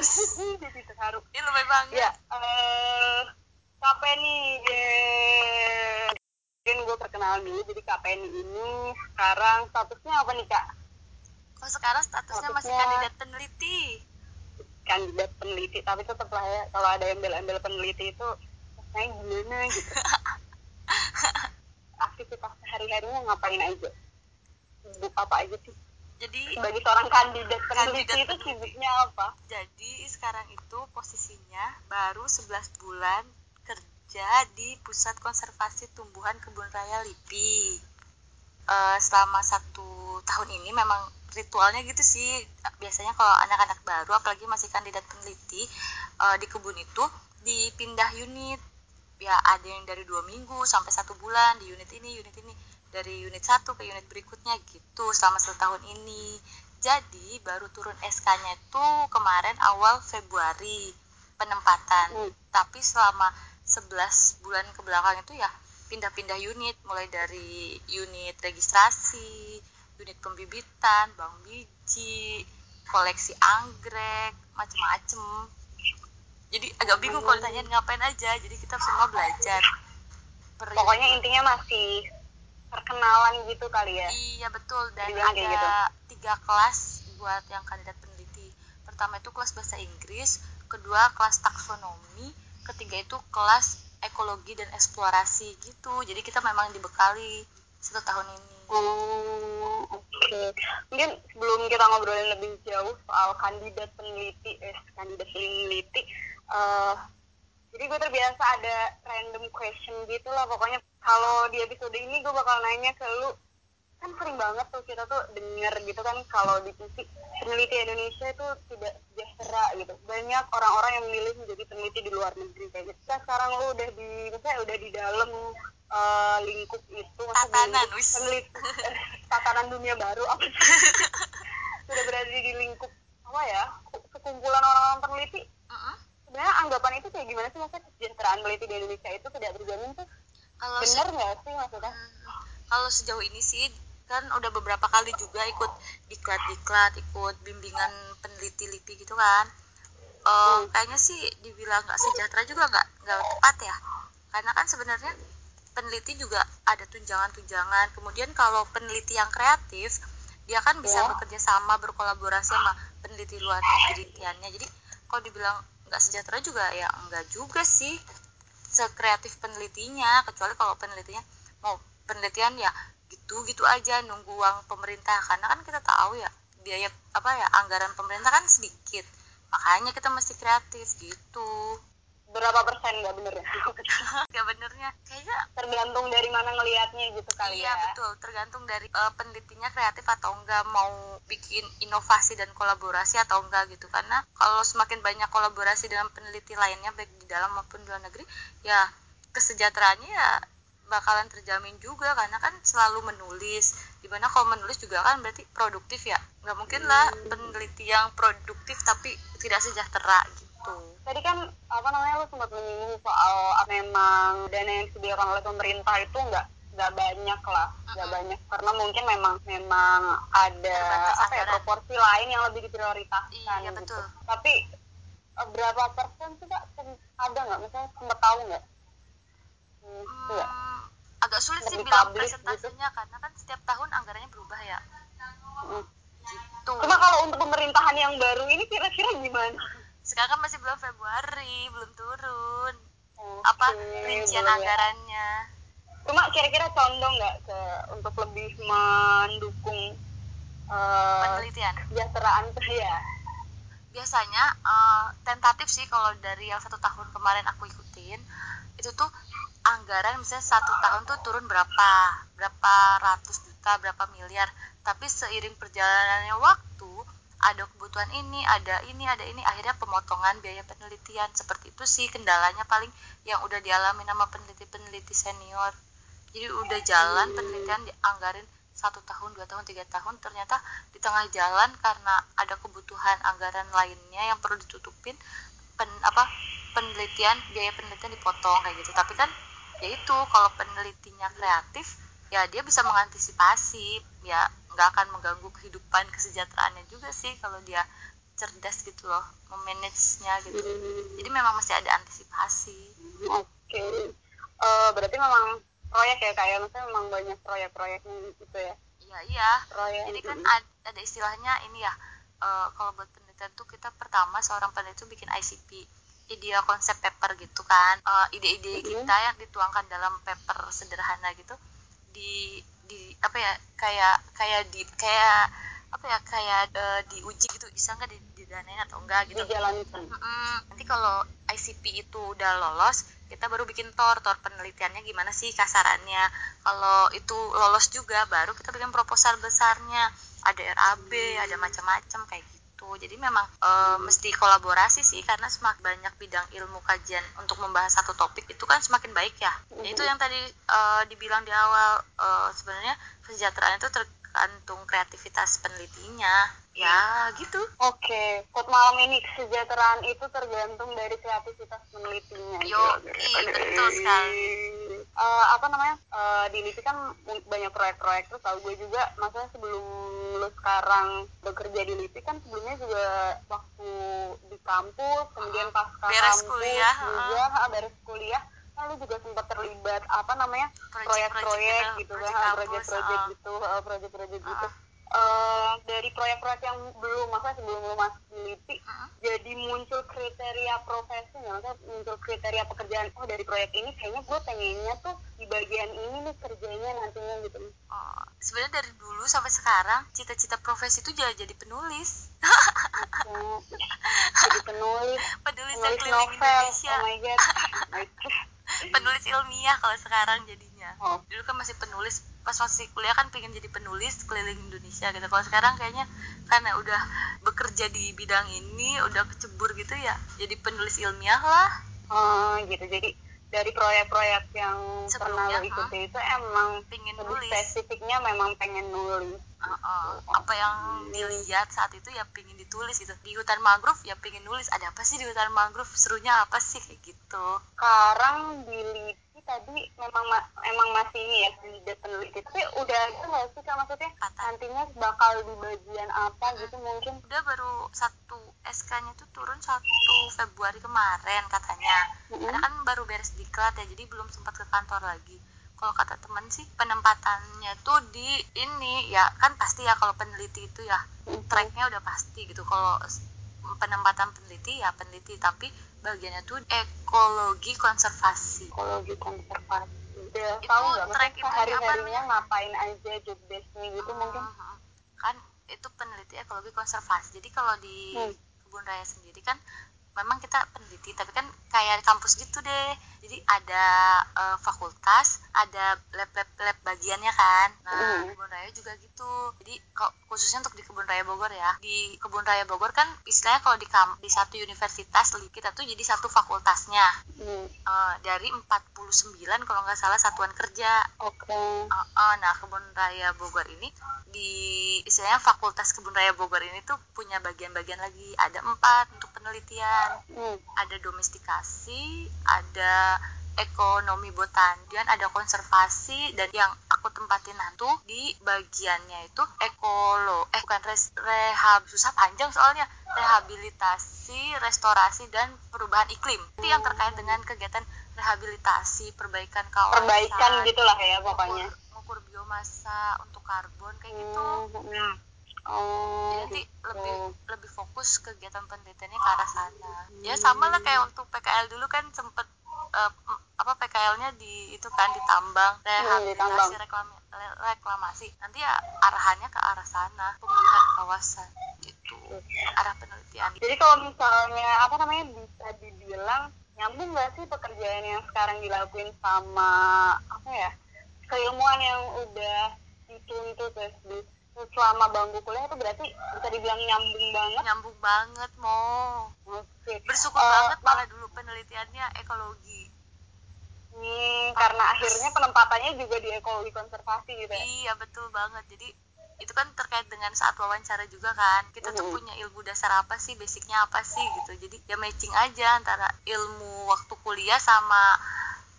gotong jadi terharu. Ini lebih banget. Ya eh KPNI eh, mungkin gue perkenalan dulu. Jadi KPNI ini sekarang statusnya apa nih kak? Kok sekarang statusnya masih Statusnya- kandidat peneliti. Kandidat peneliti tapi tetap lah ya kalau ada embel-embel peneliti itu saya gimana? gitu. Aktivitas sehari-harinya ngapain aja? Sibuk apa aja sih jadi sebagai seorang kandidat peneliti Kandidat itu sibuknya apa? Jadi sekarang itu posisinya baru 11 bulan kerja di pusat konservasi tumbuhan kebun raya LIPI. Eh, selama satu tahun ini memang ritualnya gitu sih. Biasanya kalau anak-anak baru apalagi masih kandidat peneliti eh, di kebun itu dipindah unit. Ya ada yang dari dua minggu sampai satu bulan di unit ini unit ini dari unit satu ke unit berikutnya gitu selama satu tahun ini. Jadi baru turun SK-nya itu kemarin awal Februari penempatan. Hmm. tapi selama 11 bulan ke belakang itu ya pindah-pindah unit. Mulai dari unit registrasi unit pembibitan bank biji koleksi anggrek macem-macem. Jadi agak bingung kalau ditanyain ngapain aja. Jadi kita semua belajar. Per pokoknya unit. intinya masih perkenalan gitu kali ya Iya betul dan Dibilang ada gitu. tiga kelas buat yang kandidat peneliti. Pertama itu kelas bahasa Inggris, kedua kelas taksonomi, ketiga itu kelas ekologi dan eksplorasi gitu. Jadi kita memang dibekali satu tahun ini. Oh, oke. Mungkin sebelum kita ngobrolin lebih jauh soal kandidat peneliti, eh, kandidat peneliti, eh, jadi gue terbiasa ada random question gitu lah. Pokoknya kalau di episode ini gue bakal nanya ke lu, kan sering banget tuh kita tuh denger gitu kan kalau di TV peneliti Indonesia itu tidak sejahtera gitu. Banyak orang-orang yang memilih menjadi peneliti di luar negeri kayak gitu. Nah, sekarang lu udah di, misalnya udah di dalam eh, lingkup itu, Tatanan, peneliti, tatanan dunia baru apa sih? sudah berada di lingkup apa ya sekumpulan orang-orang peneliti Mm-mm. Sebenarnya anggapan itu kayak gimana sih maksudnya kesejahteraan peneliti di Indonesia itu tidak terjamin tuh Kalau se- bener nggak sih maksudnya Hmm, kalau sejauh ini sih kan udah beberapa kali juga ikut diklat-diklat, ikut bimbingan peneliti LIPI gitu kan. Hmm. kayaknya sih dibilang nggak sejahtera juga nggak nggak tepat ya. Karena kan sebenarnya peneliti juga ada tunjangan-tunjangan. Kemudian kalau peneliti yang kreatif, dia kan bisa Ya. bekerja sama berkolaborasi sama peneliti luar negeri. Jadi kalau dibilang nggak sejahtera juga ya enggak juga sih sekreatif penelitinya kecuali kalau penelitinya mau penelitian ya gitu-gitu aja nunggu uang pemerintah. Karena kan kita tahu ya biaya apa ya anggaran pemerintah kan sedikit. Makanya kita mesti kreatif gitu berapa persen nggak bener ya? Ya benernya. Kayaknya tergantung dari mana ngelihatnya gitu kali iya ya. betul. Tergantung dari eh, penelitinya kreatif atau enggak mau bikin inovasi dan kolaborasi atau enggak gitu. Karena kalau semakin banyak kolaborasi dengan peneliti lainnya baik di dalam maupun di luar negeri ya kesejahteraannya ya bakalan terjamin juga. Karena kan selalu menulis. Di mana kalau menulis juga kan berarti produktif ya. Nggak mungkin lah peneliti yang produktif tapi tidak sejahtera gitu tadi kan apa namanya lu sempat menyinggung soal apa memang dana yang disediakan oleh pemerintah itu nggak nggak banyak lah. Nggak Mm-mm. banyak. Karena mungkin memang memang ada Terbatas apa ya proporsi lain yang lebih diprioritaskan Iya, gitu. betul. tapi eh, berapa persen sih kak? Ada nggak? Misalnya sempat tahu nggak? Hmm, iya. Hmm, agak sulit sih bilang gitu. presentasinya karena kan setiap tahun anggarannya berubah ya. Mm. gitu. Cuma kalau untuk pemerintahan yang baru ini kira-kira gimana sekarang kan masih belum Februari belum turun. Oke, apa rincian boleh. anggarannya? Cuma kira-kira condong nggak ke untuk lebih mendukung eh, penelitian? kesejahteraan ya biasanya eh, tentatif sih kalau dari yang satu tahun kemarin aku ikutin itu tuh anggaran misalnya satu tahun tuh turun berapa? Berapa ratus juta berapa miliar? Tapi seiring perjalanannya waktu ada kebutuhan ini ada ini ada ini. Akhirnya pemotongan biaya penelitian. Seperti itu sih kendalanya paling yang udah dialami nama peneliti-peneliti senior. Jadi udah jalan penelitian dianggarin satu tahun dua tahun tiga tahun. Ternyata di tengah jalan karena ada kebutuhan anggaran lainnya yang perlu ditutupin pen, apa penelitian biaya penelitian dipotong kayak gitu. Tapi kan ya itu kalau penelitinya kreatif ya dia bisa mengantisipasi ya nggak akan mengganggu kehidupan kesejahteraannya juga sih kalau dia cerdas gitu loh memanage-nya gitu Hmm, jadi memang masih ada antisipasi Oke. Eh, berarti memang proyek ya kayak maksudnya memang banyak proyek-proyek gitu ya. iya iya Proyek. jadi kan mm, ad- ada istilahnya ini ya eh, kalau buat penelitian tuh kita pertama seorang peneliti tuh bikin ICP idea konsep paper gitu kan Eh, ide-ide Mhm. kita yang dituangkan dalam paper sederhana gitu di di apa ya kayak kayak di kayak apa ya kayak eh, diuji gitu bisa nggak di- didanain atau enggak gitu dijalankan. Mm-mm. nanti kalau ICP itu udah lolos kita baru bikin tor tor penelitiannya gimana sih kasarannya kalau itu lolos juga baru kita bikin proposal besarnya ada RAB ada macam-macam kayak gitu jadi memang eh, mesti kolaborasi sih karena semakin banyak bidang ilmu kajian untuk membahas satu topik itu kan semakin baik ya. Ya, itu yang tadi eh, dibilang di awal eh, sebenarnya kesejahteraan itu tergantung kreativitas penelitinya. Ya gitu. Oke, quote malam ini kesejahteraan itu tergantung dari kreativitas penelitinya. Yo, betul sekali. Eh, apa namanya? Eh, di LIPI kan banyak proyek-proyek terus tahu gue juga maksudnya sebelum lu sekarang bekerja di LIPI kan sebelumnya juga waktu di kampus kemudian pas Beres kampus kuliah, juga ah, beres kuliah. Kan lu juga sempat terlibat apa namanya Proyek-proyek gitu, kan proyek-proyek gitu proyek-proyek gitu Eh, dari proyek-proyek yang belum maksudnya sebelum lu masuk di LIPI Mm-mm. jadi muncul kriteria profesi maksudnya muncul kriteria pekerjaan oh dari proyek ini kayaknya gue pengennya tuh di bagian ini nih kerjanya nantinya gitu. Oh, sebenarnya dari dulu sampai sekarang cita-cita profesi itu jadi jadi penulis. Ya, jadi penulis. Penulis penulis novel. Indonesia. Oh my god. Oh my God. penulis ilmiah kalau sekarang jadinya. Oh. dulu kan masih penulis pas masih kuliah kan pengen jadi penulis keliling Indonesia gitu. Kalau sekarang kayaknya karena udah bekerja di bidang ini udah kecebur gitu ya jadi penulis ilmiah lah. Oh, gitu. Jadi dari proyek-proyek yang pernah Sebelumnya, lo ikuti itu emang pengen lebih nulis. spesifiknya memang pengen nulis. Uh-uh. apa yang dilihat saat itu ya pengen ditulis gitu. Di hutan mangrove ya pengen nulis. Ada apa sih di hutan mangrove? Serunya apa sih? Kayak gitu. Sekarang di LIPI tadi memang ma- emang masih ini ya kandidat peneliti tapi udah ada nggak sih kak? Maksudnya Kata. nantinya bakal di bagian apa gitu mungkin? Udah baru satu SK-nya tuh turun 1 Februari kemarin katanya. Mm-mm. karena kan baru beres diklat ya jadi belum sempat ke kantor lagi. Kalau kata teman sih penempatannya tuh di ini ya kan pasti ya kalau peneliti itu ya tracknya udah pasti gitu. Kalau penempatan peneliti ya peneliti tapi bagiannya tuh ekologi konservasi. Ekologi konservasi. Udah Itu tahu nggak? Track sehari apa harinya ngapain aja job desknya gitu mungkin? Hmm, kan itu peneliti ekologi konservasi. Jadi kalau di Hmm. kebun raya sendiri kan memang kita peneliti tapi kan kayak kampus gitu deh. Jadi ada eh, fakultas ada lab lab lab bagiannya kan. Nah Hmm. kebun raya juga gitu. Jadi kok khususnya untuk di kebun raya Bogor ya. Di kebun raya Bogor kan istilahnya kalau di kam- di satu universitas kita tuh jadi satu fakultasnya. Hmm, Eh, dari 49 kalau nggak salah satuan kerja. Oke. Uh, uh, nah kebun raya Bogor ini di istilahnya fakultas kebun raya Bogor ini tuh punya bagian-bagian lagi. Ada empat untuk penelitian Hmm, ada domestikasi ada ekonomi botani dan ada konservasi dan yang aku tempatin nanti di bagiannya itu ekolo eh bukan res, rehab susah panjang soalnya. Rehabilitasi restorasi dan perubahan iklim. Itu yang terkait dengan kegiatan rehabilitasi perbaikan kawasan. Perbaikan gitulah ya pokoknya. Mengukur biomasa untuk karbon kayak gitu. Hmm, hmm. Oh jadi nanti gitu. lebih lebih fokus kegiatan penelitiannya ke arah sana. Ya sama lah kayak waktu PKL dulu kan sempet m- apa PKL-nya di itu kan ditambang rehabilitasi ditambang. reklami- re- reklamasi. Nanti ya arahannya ke arah sana pemulihan kawasan gitu. Arah penelitian. Jadi kalau misalnya apa namanya bisa dibilang nyambung nggak sih pekerjaan yang sekarang dilakuin sama apa ya keilmuan yang udah dituntut ya selama bangku kuliah itu berarti bisa dibilang nyambung banget. nyambung banget mau Oke. bersyukur Eh, banget malah dulu penelitiannya ekologi hmm, karena akhirnya penempatannya juga di ekologi konservasi gitu ya. Iya betul banget. Jadi itu kan terkait dengan saat wawancara juga kan. Kita tuh punya ilmu dasar apa sih, basicnya apa sih gitu. Jadi ya matching aja antara ilmu waktu kuliah sama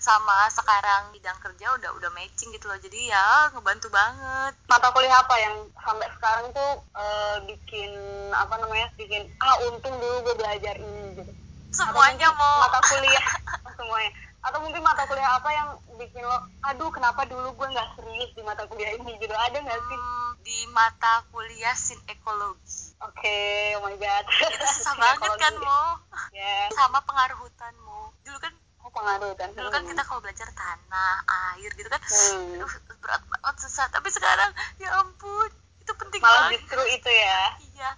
sama sekarang bidang kerja udah udah matching gitu loh. Jadi ya ngebantu banget. Mata kuliah apa yang sampai sekarang tuh uh, bikin apa namanya bikin ah untung dulu gue belajar ini gitu. Semuanya mau mata kuliah semuanya. Atau mungkin mata kuliah apa yang bikin lo aduh kenapa dulu gue nggak serius di mata kuliah ini? Gitu. Ada nggak sih? Hmm, di mata kuliah sin ekologi oke okay, oh my god. Itu susah banget kan mo? Yeah. sama pengaruh hutanmu dulu kan pengaruh hutan dulu kan kita kalau belajar tanah air gitu kan hmm. berat banget susah. Tapi sekarang ya ampun itu penting malah banget. justru itu ya. Iya.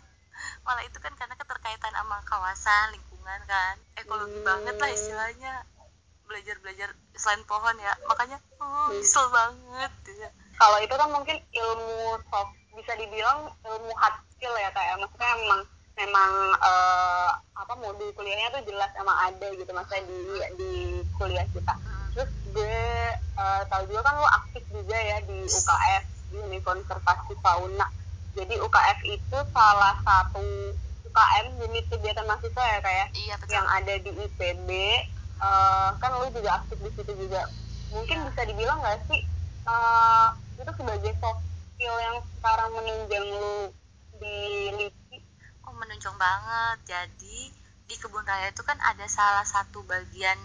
Malah itu kan karena keterkaitan sama kawasan lingkungan kan. Ekologi hmm. banget lah istilahnya. Belajar belajar selain pohon ya. Makanya oh, hmm. banget ya. kalau itu kan mungkin ilmu soft bisa dibilang ilmu hard skill ya kayak maksudnya emang memang uh, apa modul kuliahnya tuh jelas emang ada gitu maksudnya di di kuliah kita. Terus gue uh, tahu juga kan lo aktif juga ya di UKF di Konservasi Fauna jadi UKF itu salah satu UKM unit kegiatan mahasiswa ya kayak iya, yang ada di IPB uh, kan lo juga aktif di situ juga. Mungkin iya. bisa dibilang nggak sih uh, itu sebagai soft skill yang sekarang menunjang lo di LIPI oh menunjang banget. Jadi di kebun raya itu kan ada salah satu bagian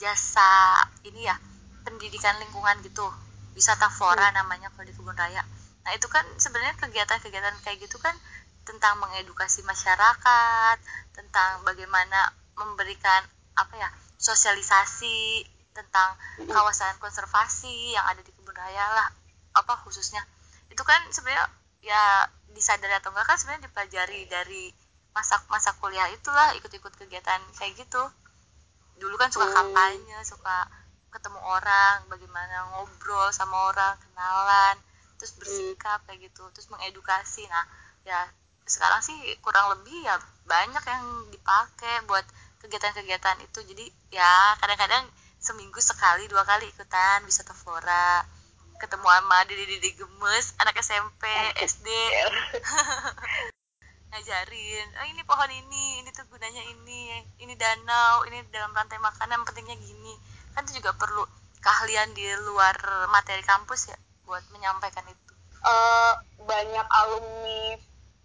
jasa ini ya pendidikan lingkungan gitu wisata flora hmm. namanya kalau di kebun raya. Nah itu kan sebenarnya kegiatan-kegiatan kayak gitu kan tentang mengedukasi masyarakat tentang bagaimana memberikan apa ya sosialisasi tentang kawasan konservasi yang ada di kebun raya lah apa khususnya. Itu kan sebenarnya ya disadari atau enggak kan sebenarnya dipelajari dari masa masa kuliah itulah ikut-ikut kegiatan kayak gitu. Dulu kan suka kampanye suka ketemu orang bagaimana ngobrol sama orang kenalan terus bersikap kayak gitu terus mengedukasi. Nah ya sekarang sih kurang lebih ya banyak yang dipakai buat kegiatan-kegiatan itu. Jadi ya kadang-kadang seminggu sekali dua kali ikutan bisa flora ketemu sama dede-dede gemes anak SMP SD ngajarin oh ini pohon ini ini tuh gunanya ini ini danau ini dalam rantai makanan pentingnya gini kan itu juga perlu keahlian di luar materi kampus ya buat menyampaikan itu uh, banyak alumni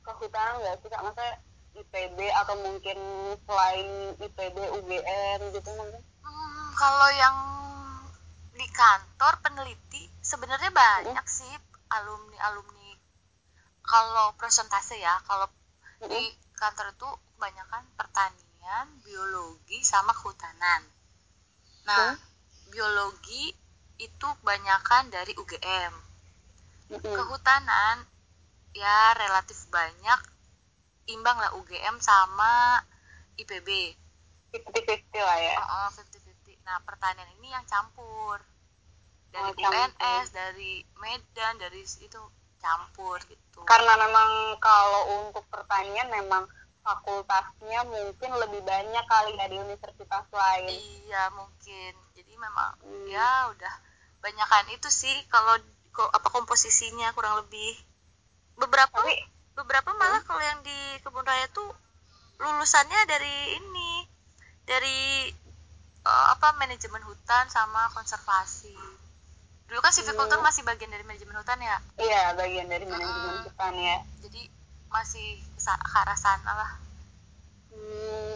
kehutanan nggak sih kak maksudnya IPB atau mungkin selain IPB UGM gitu mungkin hmm, kalau yang di kantor peneliti sebenarnya banyak hmm. sih alumni alumni kalau presentase ya kalau. Di kantor itu kebanyakan pertanian biologi sama kehutanan. Nah hmm. biologi itu kebanyakan dari UGM kehutanan ya relatif banyak imbang lah UGM sama IPB 50-50 lah ya? Oh, 50-50 nah pertanian ini yang campur. Dari oh, UNS dari Medan dari itu campur gitu. Karena memang kalau untuk pertanian memang fakultasnya mungkin lebih banyak kali dari universitas lain. Iya mungkin. Jadi memang hmm. ya udah banyakan itu sih kalau apa komposisinya kurang lebih. Beberapa Tapi, beberapa malah hmm? kalau yang di kebun raya tuh lulusannya dari ini dari uh, apa manajemen hutan sama konservasi dulu kan silviculture hmm. masih bagian dari manajemen hutan ya? Iya bagian dari manajemen hmm. hutan ya. Jadi masih ke arah sana lah. Hmm,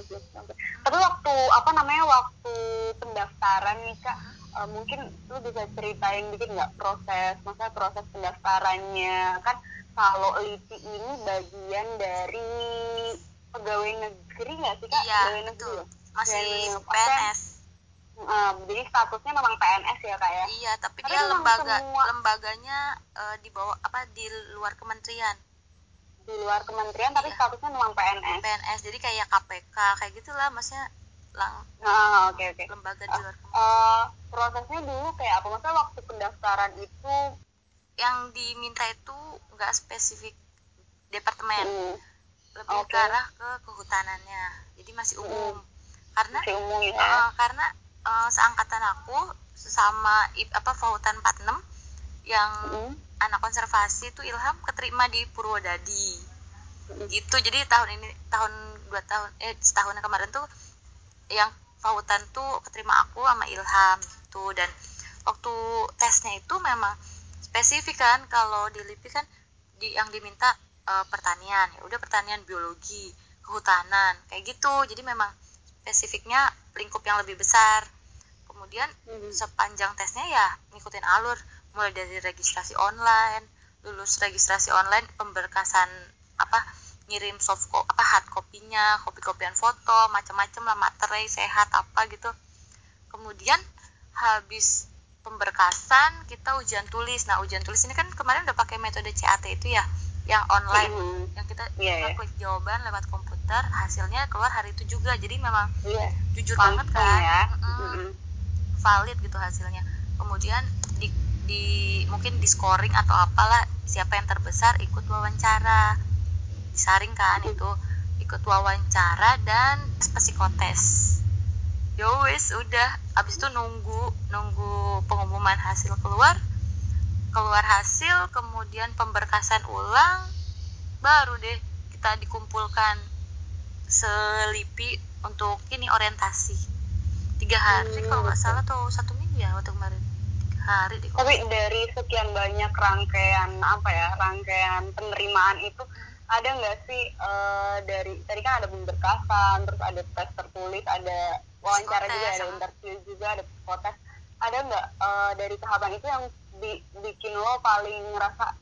tapi waktu apa namanya waktu pendaftaran nih kak uh, mungkin lu bisa ceritain dikit nggak proses masa proses pendaftarannya? Kan kalau LIPI ini bagian dari pegawai negeri nggak sih kak? Iya, pegawai negeri ya? masih PNS uh, jadi statusnya memang PNS ya kak ya iya tapi, tapi dia lembaga semua... lembaganya uh, di bawah apa di luar kementerian di luar kementerian iya. tapi statusnya memang PNS PNS jadi kayak KPK kayak gitulah maksudnya lang nah, oke okay, oke okay. lembaga di luar uh, prosesnya dulu kayak apa maksudnya waktu pendaftaran itu yang diminta itu nggak spesifik departemen hmm. lebih okay. ke arah ke kehutanannya jadi masih umum hmm. karena masih umum, ya. uh, karena uh, seangkatan aku sesama apa Fahutan 46 yang hmm. anak konservasi itu Ilham keterima di Purwodadi. Hmm. gitu jadi tahun ini tahun dua tahun eh setahun kemarin tuh yang pautan tuh keterima aku sama Ilham gitu. Dan waktu tesnya itu memang spesifik kan kalau di LIPI kan di yang diminta uh, pertanian. Ya udah pertanian biologi kehutanan kayak gitu. Jadi memang spesifiknya lingkup yang lebih besar kemudian hmm. sepanjang tesnya ya ngikutin alur mulai dari registrasi online lulus registrasi online pemberkasan apa ngirim soft copy apa hard kopinya kopi kopian foto macam-macam lah materai sehat apa gitu kemudian habis pemberkasan kita ujian tulis nah ujian tulis ini kan kemarin udah pakai metode CAT itu ya yang online mm-hmm. yang kita yeah, yeah. klik jawaban lewat komputer hasilnya keluar hari itu juga jadi memang yeah. jujur banget kan ya. mm-hmm. Valid gitu hasilnya. Kemudian di, di mungkin di scoring atau apalah siapa yang terbesar ikut wawancara. Disaring kan itu ikut wawancara dan psikotes. Yo wis udah. Abis itu nunggu nunggu pengumuman hasil keluar. Keluar hasil kemudian pemberkasan ulang baru deh kita dikumpulkan selipi untuk ini orientasi tiga hari hmm, kalau nggak salah atau satu minggu ya waktu kemarin. Tiga hari deh tapi dari sekian banyak rangkaian apa ya rangkaian penerimaan itu ada nggak sih uh, dari tadi kan ada pemberkasan terus ada tes tertulis ada wawancara juga ada interview juga ada psikotes ada nggak uh, dari tahapan itu yang bi bikin lo paling ngerasa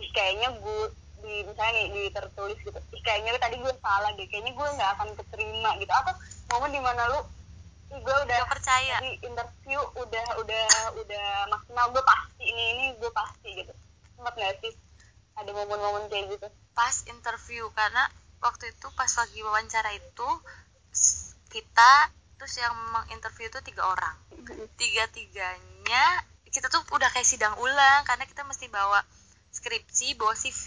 ih kayaknya gue di misalnya nih di tertulis gitu ih kayaknya tadi gue salah deh kayaknya gue nggak akan keterima gitu. Atau momen di mana lu gue udah gak percaya. di interview udah udah udah maksimal. Gue pasti ini ini gue pasti gitu. Sempat nggak sih? Ada momen-momen kayak gitu? Pas interview karena waktu itu pas lagi wawancara itu kita terus yang menginterview itu tiga orang. Tiga tiganya kita tuh udah kayak sidang ulang karena kita mesti bawa skripsi bawa CV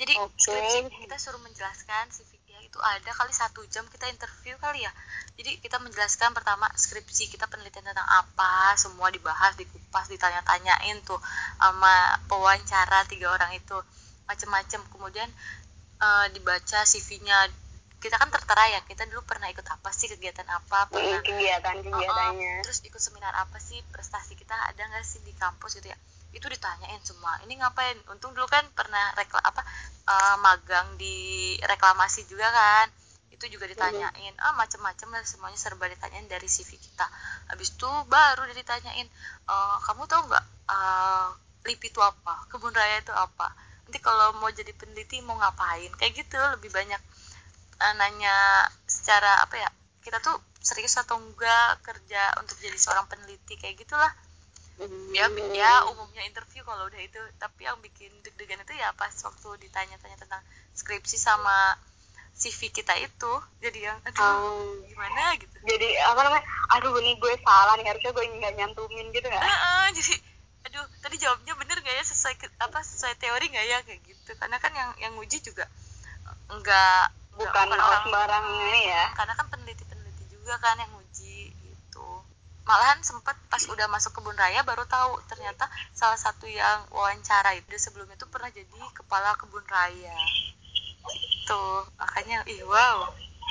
jadi okay. skripsi kita suruh menjelaskan CV itu ada kali satu jam kita interview kali ya. Jadi kita menjelaskan pertama skripsi kita penelitian tentang apa semua dibahas dikupas ditanya-tanyain tuh sama pewawancara tiga orang itu. Macem-macem. Kemudian uh, dibaca CV-nya kita kan tertera ya kita dulu pernah ikut apa sih kegiatan apa pernah kegiatan kegiatannya. uh, terus ikut seminar apa sih prestasi kita ada nggak sih di kampus gitu ya itu ditanyain semua. Ini ngapain? Untung dulu kan pernah rekla apa uh, magang di reklamasi juga kan. Itu juga ditanyain. Ah macem-macem lah semuanya serba ditanyain dari CV kita. Habis itu baru ditanyain uh, kamu tahu nggak uh, LIPI itu apa? Kebun raya itu apa? Nanti kalau mau jadi peneliti mau ngapain? Kayak gitu lebih banyak uh, nanya secara apa ya kita tuh serius atau enggak kerja untuk jadi seorang peneliti kayak gitulah ya ya umumnya interview kalau udah itu. Tapi yang bikin deg-degan itu ya pas waktu ditanya-tanya tentang skripsi sama CV kita itu. Jadi yang aduh um, gimana? gitu. Jadi apa namanya aduh ini gue salah nih harusnya gue nggak nyantumin gitu nggak? Uh, uh, jadi aduh tadi jawabnya bener gak ya? Sesuai apa sesuai teori gak ya? Kayak gitu. Karena kan yang yang nguji juga enggak bukan, bukan orang sembarang ini ya. karena kan peneliti peneliti juga kan yang malahan sempat pas udah masuk kebun raya baru tahu ternyata salah satu yang wawancara itu sebelumnya tuh pernah jadi kepala kebun raya. Gitu. Makanya ih wow.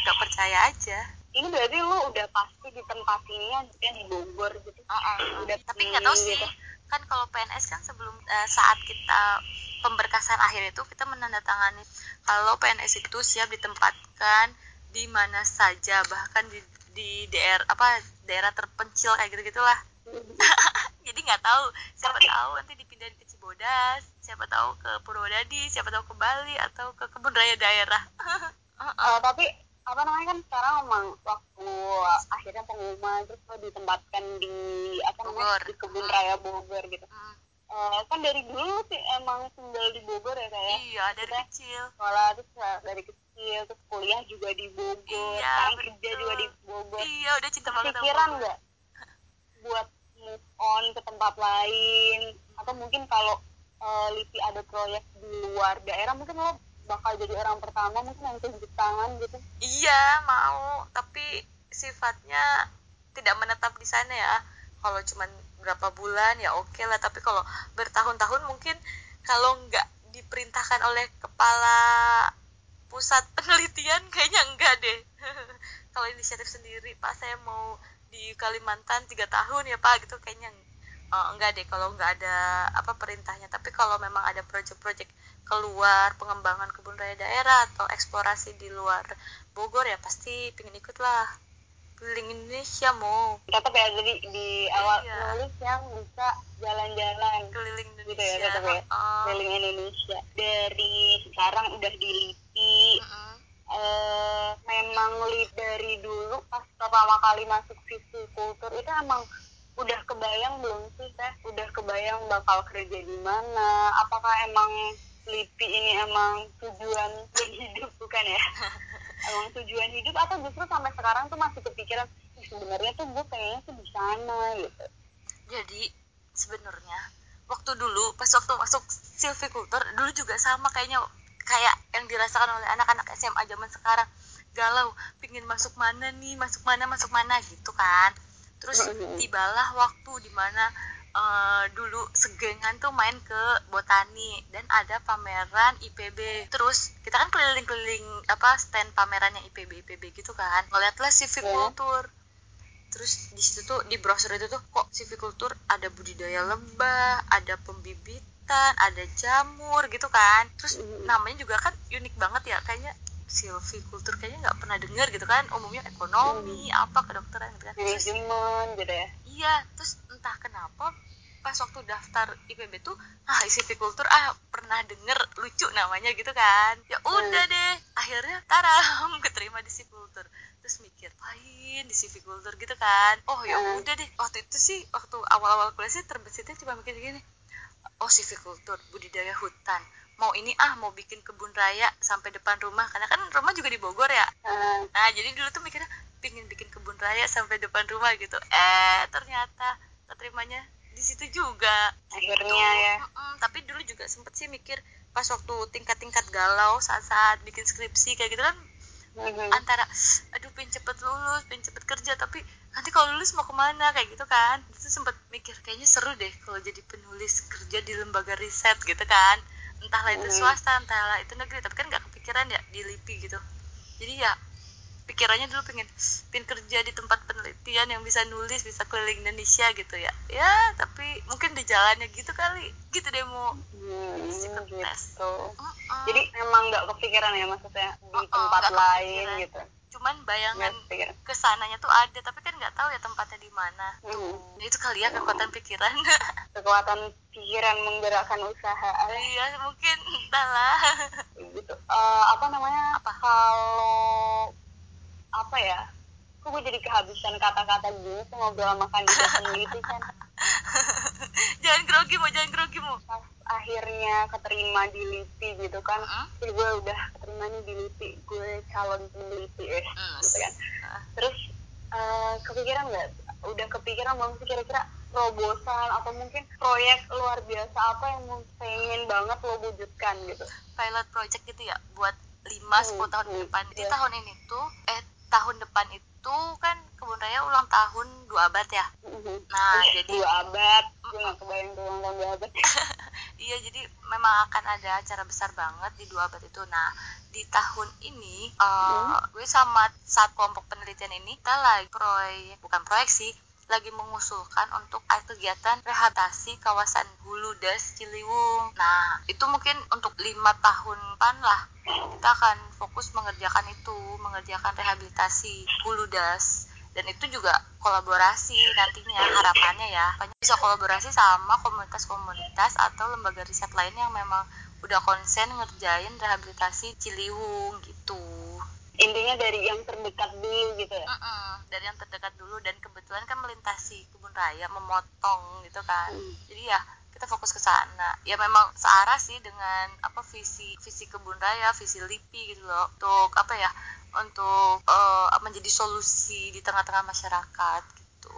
Gak percaya aja. Ini berarti lu udah pasti di tempat ini yang di Bogor gitu. Uh -uh. udah tapi nggak tahu sih. gitu. Kan kalau PNS kan sebelum uh, saat kita pemberkasan akhir itu kita menandatangani kalau PNS itu siap ditempatkan di mana saja bahkan di di daerah apa daerah terpencil kayak gitu gitulah jadi nggak tahu. Siapa tapi, tahu nanti dipindahin ke Cibodas siapa tahu ke Purwodadi siapa tahu ke Bali atau ke kebun raya daerah. Uh, tapi apa namanya kan sekarang emang waktu akhirnya pengumuman terus ditempatkan di apa namanya di kebun raya Bogor gitu. Hmm. uh, kan dari dulu sih emang tinggal di Bogor ya kayak iya dari Kita kecil. sekolah terus dari kecil terus kuliah juga di Bogor iya, sekarang betul. kerja juga di Bogor. Iya udah cinta banget pikiran nggak buat move on ke tempat lain? Atau mungkin kalau uh, Lipi ada proyek di luar daerah mungkin lo bakal jadi orang pertama mungkin yang tunjuk tangan gitu. Iya mau. Tapi sifatnya tidak menetap di sana ya. Kalau cuman berapa bulan ya oke okay lah. Tapi kalau bertahun-tahun mungkin kalau nggak diperintahkan oleh kepala pusat penelitian kayaknya enggak deh. Kalau inisiatif sendiri pak saya mau di Kalimantan tiga tahun ya pak gitu kayaknya uh, enggak deh kalau enggak ada apa perintahnya. Tapi kalau memang ada proyek-proyek keluar pengembangan kebun raya daerah atau eksplorasi di luar Bogor ya pasti pingin ikut lah keliling Indonesia mau. Tetap ya jadi di awal Iya. nulis yang bisa jalan-jalan. Keliling gitu Indonesia ya tetap ya. Heeh. keliling Indonesia. Dari sekarang udah di LIPI Mm-mm. eh memang li dari dulu pas pertama kali masuk sisi kultur itu emang udah kebayang belum sih teh udah kebayang bakal kerja di mana? Apakah emang LIPI ini emang tujuan hidup bukan ya? Emang tujuan hidup atau justru sampai sekarang tuh masih kepikiran "Ih, sebenarnya tuh gue pengennya tuh di sana gitu. Jadi sebenarnya waktu dulu pas waktu masuk silvicultur dulu juga sama kayaknya kayak yang dirasakan oleh anak-anak SMA zaman sekarang. Galau pingin masuk mana nih masuk mana masuk mana gitu kan. Terus tibalah waktu di mana eh, dulu segengan tuh main ke botani dan ada pameran IPB terus kita kan keliling-keliling apa stand pamerannya IPB IPB gitu kan. Ngeliatlah civiculture. Terus di situ tuh di browser itu tuh kok civiculture ada budidaya lebah ada pembibitan ada jamur gitu kan. Terus namanya juga kan unik banget ya kayaknya silviculture kayaknya nggak pernah dengar gitu kan. Umumnya ekonomi apa kedokteran gitu kan. Terus manajemen gitu ya. Iya terus entah kenapa pas waktu daftar IPB tuh ah silviculture ah pernah denger lucu namanya gitu kan. Ya udah deh akhirnya taram keterima di silviculture terus mikir lain di silviculture gitu kan. Oh ya Hmm. udah deh waktu itu sih waktu awal-awal kuliah sih terbesitnya cuma mikir gini oh silviculture budidaya hutan mau ini ah mau bikin kebun raya sampai depan rumah karena kan rumah juga di Bogor ya Nah, Nah, jadi dulu tuh mikirnya pingin bikin kebun raya sampai depan rumah gitu. Eh, ternyata keterimanya di situ juga. akhirnya Tuh, ya mm-mm. tapi dulu juga sempet sih mikir pas waktu tingkat-tingkat galau saat-saat bikin skripsi kayak gitu kan Mhm. antara aduh pengen cepet lulus pengen cepet kerja tapi nanti kalau lulus mau ke mana kayak gitu kan itu sempet mikir kayaknya seru deh kalau jadi penulis kerja di lembaga riset gitu kan entahlah itu Hmm. swasta entahlah itu negeri tapi kan nggak kepikiran ya di LIPI gitu jadi ya pikirannya dulu pengen pengen kerja di tempat penelitian yang bisa nulis bisa keliling Indonesia gitu ya ya tapi mungkin di jalannya gitu kali gitu deh mau Hmm, gitu. Mm-mm. Jadi emang nggak kepikiran ya maksudnya di Oh, oh, tempat lain kepikiran. gitu. cuman bayangan ke sananya tuh ada tapi kan nggak tahu ya tempatnya di mana Hmm. tuh itu kali ya kekuatan pikiran Kekuatan pikiran menggerakkan usaha iya mungkin entahlah gitu. Eh, apa namanya? Apa? Kalau apa ya? Kok gue jadi kehabisan kata-kata gini tuh ngobrol sama kandidat peneliti kan. jangan grogi mau jangan grogi mau Pas akhirnya keterima di LIPI gitu kan. Heeh. Jadi gue udah keterima nih di LIPI. Gue calon peneliti ya. Hmm. Gitu kan. Ah. terus eh, kepikiran nggak udah kepikiran belum sih kira-kira terobosan atau mungkin proyek luar biasa apa yang pengen banget lo wujudkan gitu pilot project gitu ya buat 5 Hmm, 10 tahun ke hmm, depan. Di iya. tahun ini tuh eh tahun depan itu kan kebun raya ulang tahun dua abad ya. Nah, Ih, jadi dua abad. Gue nggak kebayang tuh ulang tahun dua abad. Iya jadi memang akan ada acara besar banget di dua abad itu. Nah, di tahun ini eh, gue sama saat kelompok penelitian ini kita lagi proyek bukan proyek sih lagi mengusulkan untuk kegiatan rehabilitasi kawasan Hulu Das Ciliwung. Nah, itu mungkin untuk lima tahun depan lah kita akan fokus mengerjakan itu, mengerjakan rehabilitasi Hulu Das. Dan itu juga kolaborasi nantinya harapannya ya. Makanya bisa kolaborasi sama komunitas-komunitas atau lembaga riset lain yang memang udah konsen ngerjain rehabilitasi Ciliwung gitu. Intinya dari yang terdekat dulu gitu ya. Mm-mm, dari yang terdekat dulu dan kebetulan kan melintasi kebun raya memotong gitu kan. Hmm. jadi ya kita fokus ke sana. Ya memang searah sih dengan apa visi visi kebun raya visi lipi gitu loh. Untuk apa ya untuk eh, menjadi solusi di tengah-tengah masyarakat gitu.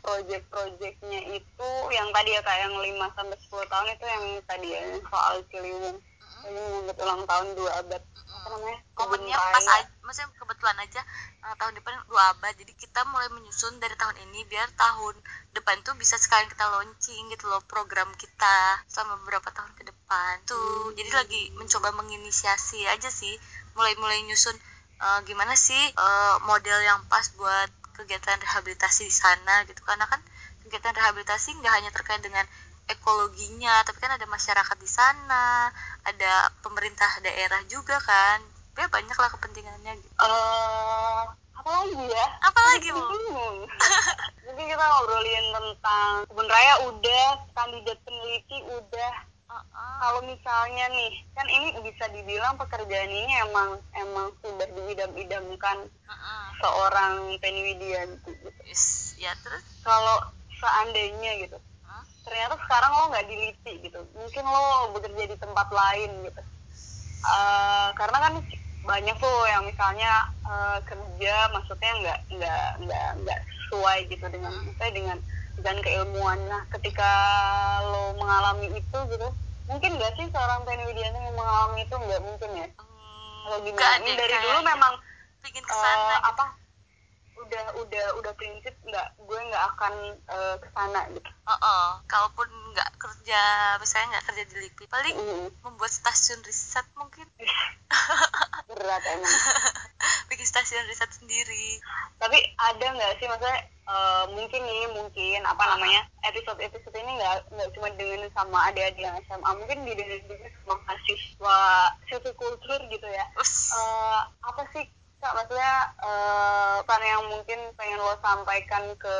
Project-projectnya itu yang tadi ya kayak yang 5 sampai 10 tahun itu yang tadi ya soal Ciliwung. Ini menyambut ulang tahun dua abad apa namanya? Kebun momennya pas aja maksudnya kebetulan aja eh, tahun depan dua abad jadi kita mulai menyusun dari tahun ini biar tahun depan tuh bisa sekalian kita launching gitu loh program kita selama beberapa tahun ke depan tuh. Jadi lagi mencoba menginisiasi aja sih mulai-mulai nyusun uh, gimana sih uh, model yang pas buat kegiatan rehabilitasi di sana gitu. Karena kan kegiatan rehabilitasi nggak hanya terkait dengan ekologinya tapi kan ada masyarakat di sana ada pemerintah daerah juga kan ya banyak lah kepentingannya gitu. Uh, apa lagi ya? Apa lagi bu? Jadi kita ngobrolin tentang kebun raya udah, kandidat peneliti udah. Uh -uh. Kalau misalnya nih, kan ini bisa dibilang pekerjaan ini emang emang sudah diidam-idamkan uh -uh. seorang Penny Widianti gitu. Yes, ya terus? Kalau seandainya gitu, ternyata sekarang lo nggak diliti gitu. Mungkin lo bekerja di tempat lain gitu. Uh, karena kan banyak tuh yang misalnya uh, kerja maksudnya nggak nggak nggak nggak sesuai gitu dengan saya dengan dengan keilmuan. Nah ketika lo mengalami itu gitu mungkin nggak sih seorang Penny Widiana yang mengalami itu? Nggak mungkin ya? Hmm, kalau gimana? dari dulu memang bikin ke sana uh, gitu. apa udah udah udah prinsip nggak gue nggak akan uh, ke sana gitu. Oh, oh. kalaupun nggak kerja misalnya nggak kerja di LIPI paling mm. membuat stasiun riset mungkin. Berat emang. Bikin stasiun riset sendiri. Tapi ada nggak sih maksudnya uh, mungkin nih mungkin apa uh. namanya episode episode ini nggak nggak cuma dengan sama adik-adik yang SMA mungkin didengar juga sama mahasiswa kultur gitu ya. Uh, apa sih Kak, maksudnya uh, yang mungkin pengen lo sampaikan ke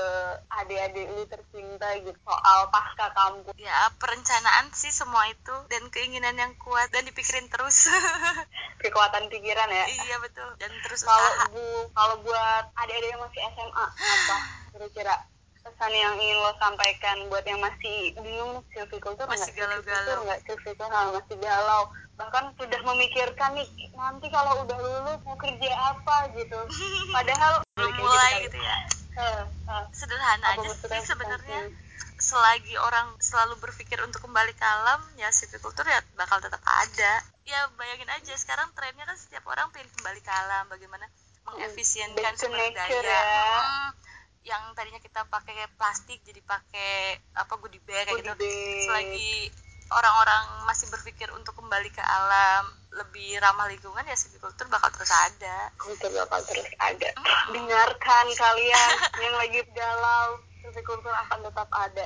adik-adik lu tercinta gitu soal pasca kampus. Ya, perencanaan sih semua itu dan keinginan yang kuat dan dipikirin terus. Kekuatan pikiran ya. Iya, betul. Dan terus kalau bu kalau buat adik-adik yang masih SMA apa kira-kira pesan yang ingin lo sampaikan buat yang masih bingung silviculture masih galau-galau nggak silviculture masih galau bahkan sudah memikirkan nih nanti kalau udah lulus mau kerja apa gitu. Padahal belum mulai gitu, gitu ya. uh, uh, sederhana aja sih sebenarnya. Selagi orang selalu berpikir untuk kembali ke alam ya silviculture ya bakal tetap ada. Ya bayangin aja sekarang trennya kan setiap orang pengen kembali ke alam. Bagaimana mengefisienkan sumber daya. ya. hmm, yang tadinya kita pakai plastik jadi pakai apa goodie bag kayak gitu. Selagi orang-orang masih berpikir untuk kembali ke alam lebih ramah lingkungan ya silviculture bakal terus ada Betul bakal terus ada mm. dengarkan kalian yang lagi galau silviculture akan tetap ada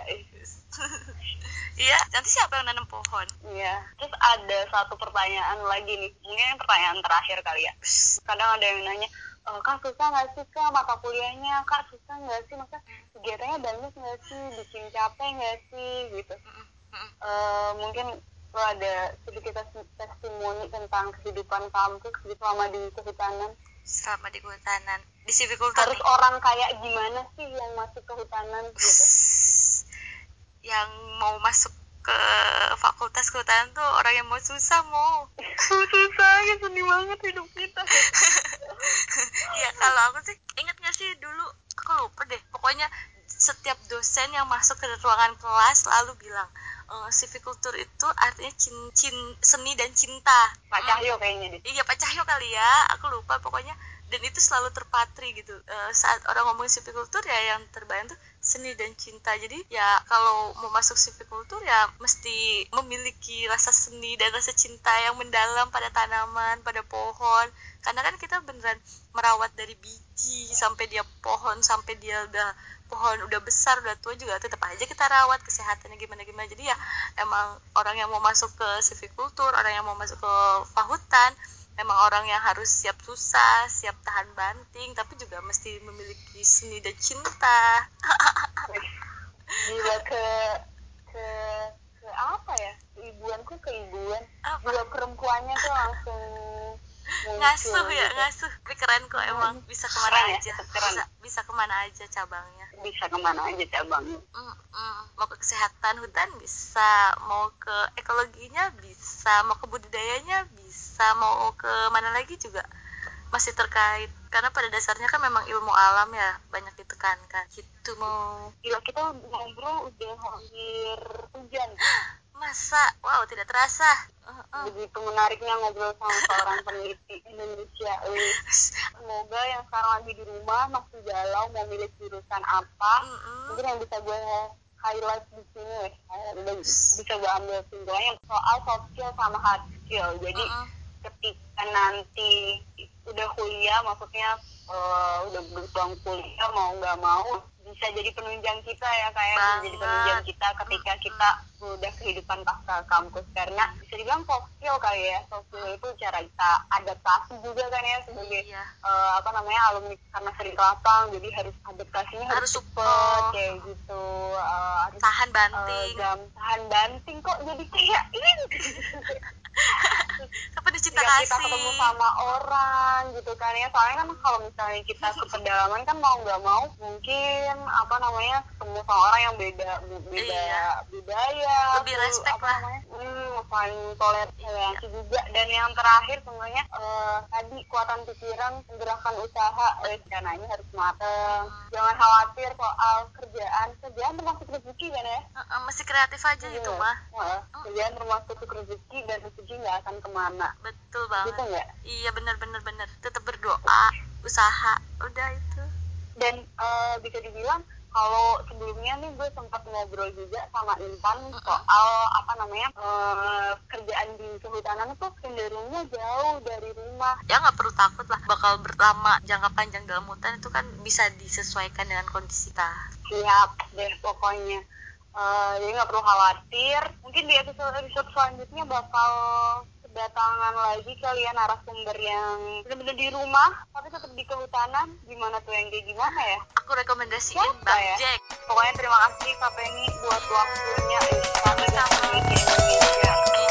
Iya, nanti siapa yang nanam pohon? Iya. Terus ada satu pertanyaan lagi nih, mungkin pertanyaan terakhir kali ya. Kadang ada yang nanya, e, kak susah nggak sih kak mata kuliahnya? Kak susah nggak sih? Masa kegiatannya banyak nggak sih? Bikin capek nggak sih? Gitu uh, mungkin lo ada sedikit testimoni tentang kehidupan kampus selama di kehutanan. Selama di kehutanan. Di civiculture harus nih. orang kayak gimana sih yang masuk ke hutanan gitu yang mau masuk ke fakultas kehutanan tuh orang yang mau susah mau susah ya sedih banget hidup kita. Ya kalau aku sih inget gak sih dulu? Aku lupa deh. Pokoknya setiap dosen yang masuk ke ruangan kelas selalu bilang uh, civiculture itu artinya cin, cin seni dan cinta. Pak Cahyo kayaknya deh. Iya Pak Cahyo kali ya. Aku lupa pokoknya. Dan itu selalu terpatri gitu. Uh, saat orang ngomong civiculture ya yang terbayang tuh seni dan cinta. Jadi ya kalau mau masuk civiculture ya mesti memiliki rasa seni dan rasa cinta yang mendalam pada tanaman pada pohon. Karena kan kita beneran merawat dari biji sampai dia pohon sampai dia udah pohon udah besar udah tua juga tetap aja kita rawat kesehatannya gimana gimana. Jadi ya emang orang yang mau masuk ke civiculture orang yang mau masuk ke fahutan emang orang yang harus siap susah siap tahan banting tapi juga mesti memiliki seni dan cinta. Gila ke ke ke apa ya? Keibuanku keibuan? Jiwa perempuannya tuh langsung ngasuh ya ngasuh. Tapi keren kok emang. Bisa ke mana keren ya, aja. ya, keren. bisa bisa ke mana aja cabangnya. Bisa ke mana aja cabangnya mm -mm. mau ke kesehatan hutan bisa mau ke ekologinya bisa mau ke budidayanya bisa mau ke mana lagi juga masih terkait. Karena pada dasarnya kan memang ilmu alam ya banyak ditekankan. Gitu mau gila kita ngobrol udah hampir hujan Masa? Wow, tidak terasa. Uh, Begitu menariknya ngobrol sama seorang peneliti Indonesia. Semoga yang sekarang lagi di rumah masih galau mau milih jurusan apa. Uh -uh. Mungkin yang bisa gue highlight di sini, udah bisa gue ambil kesimpulannya soal soft skill sama hard skill. Jadi uh -uh. ketika nanti udah kuliah maksudnya uh, udah berpulang kuliah mau nggak mau bisa jadi penunjang kita ya kayak bisa jadi penunjang kita ketika kita udah kehidupan pasca kampus. Karena bisa dibilang soft skill kali ya. Soft skill itu cara kita adaptasi juga kan ya sebagai Iya. uh, apa namanya alumni karena sering lapang jadi harus adaptasinya harus, Harus support. kayak gitu. Uh, harus tahan uh, banting. jam tahan banting kok jadi kayak ini. Cinta ketika kita ketemu sama orang gitu kan ya. Soalnya kan kalau misalnya kita ke pedalaman kan mau nggak mau mungkin apa namanya ketemu sama orang yang beda beda Iya. budaya Lebih respect apa lah. namanya hmm, saling toleransi juga. Dan yang terakhir sebenarnya eh, tadi kuatan pikiran gerakan usaha rencananya harus mateng. Jangan khawatir soal kerjaan. Kerjaan termasuk rezeki kan ya? Heeh, masih kreatif aja itu Iya. mah Heeh, kerjaan termasuk rezeki dan rezeki nggak akan ke mana. Betul banget. Gitu iya bener bener bener tetap berdoa usaha. Udah itu dan eh, bisa dibilang kalau sebelumnya nih gue sempat ngobrol juga sama Intan soal apa namanya eh, kerjaan di kehutanan itu cenderungnya jauh dari rumah. Ya nggak perlu takut lah. Bakal berlama jangka panjang dalam hutan itu kan bisa disesuaikan dengan kondisi kita. Siap deh pokoknya. Eh, jadi nggak perlu khawatir. Mungkin di episode episode selanjutnya bakal kedatangan lagi kalian narasumber yang benar-benar di rumah tapi tetap di kehutanan gimana tuh yang kayak gimana ya aku rekomendasiin Siapa Bang ya? Jack pokoknya terima kasih Kak Penny buat waktunya Sama-sama. di Indonesia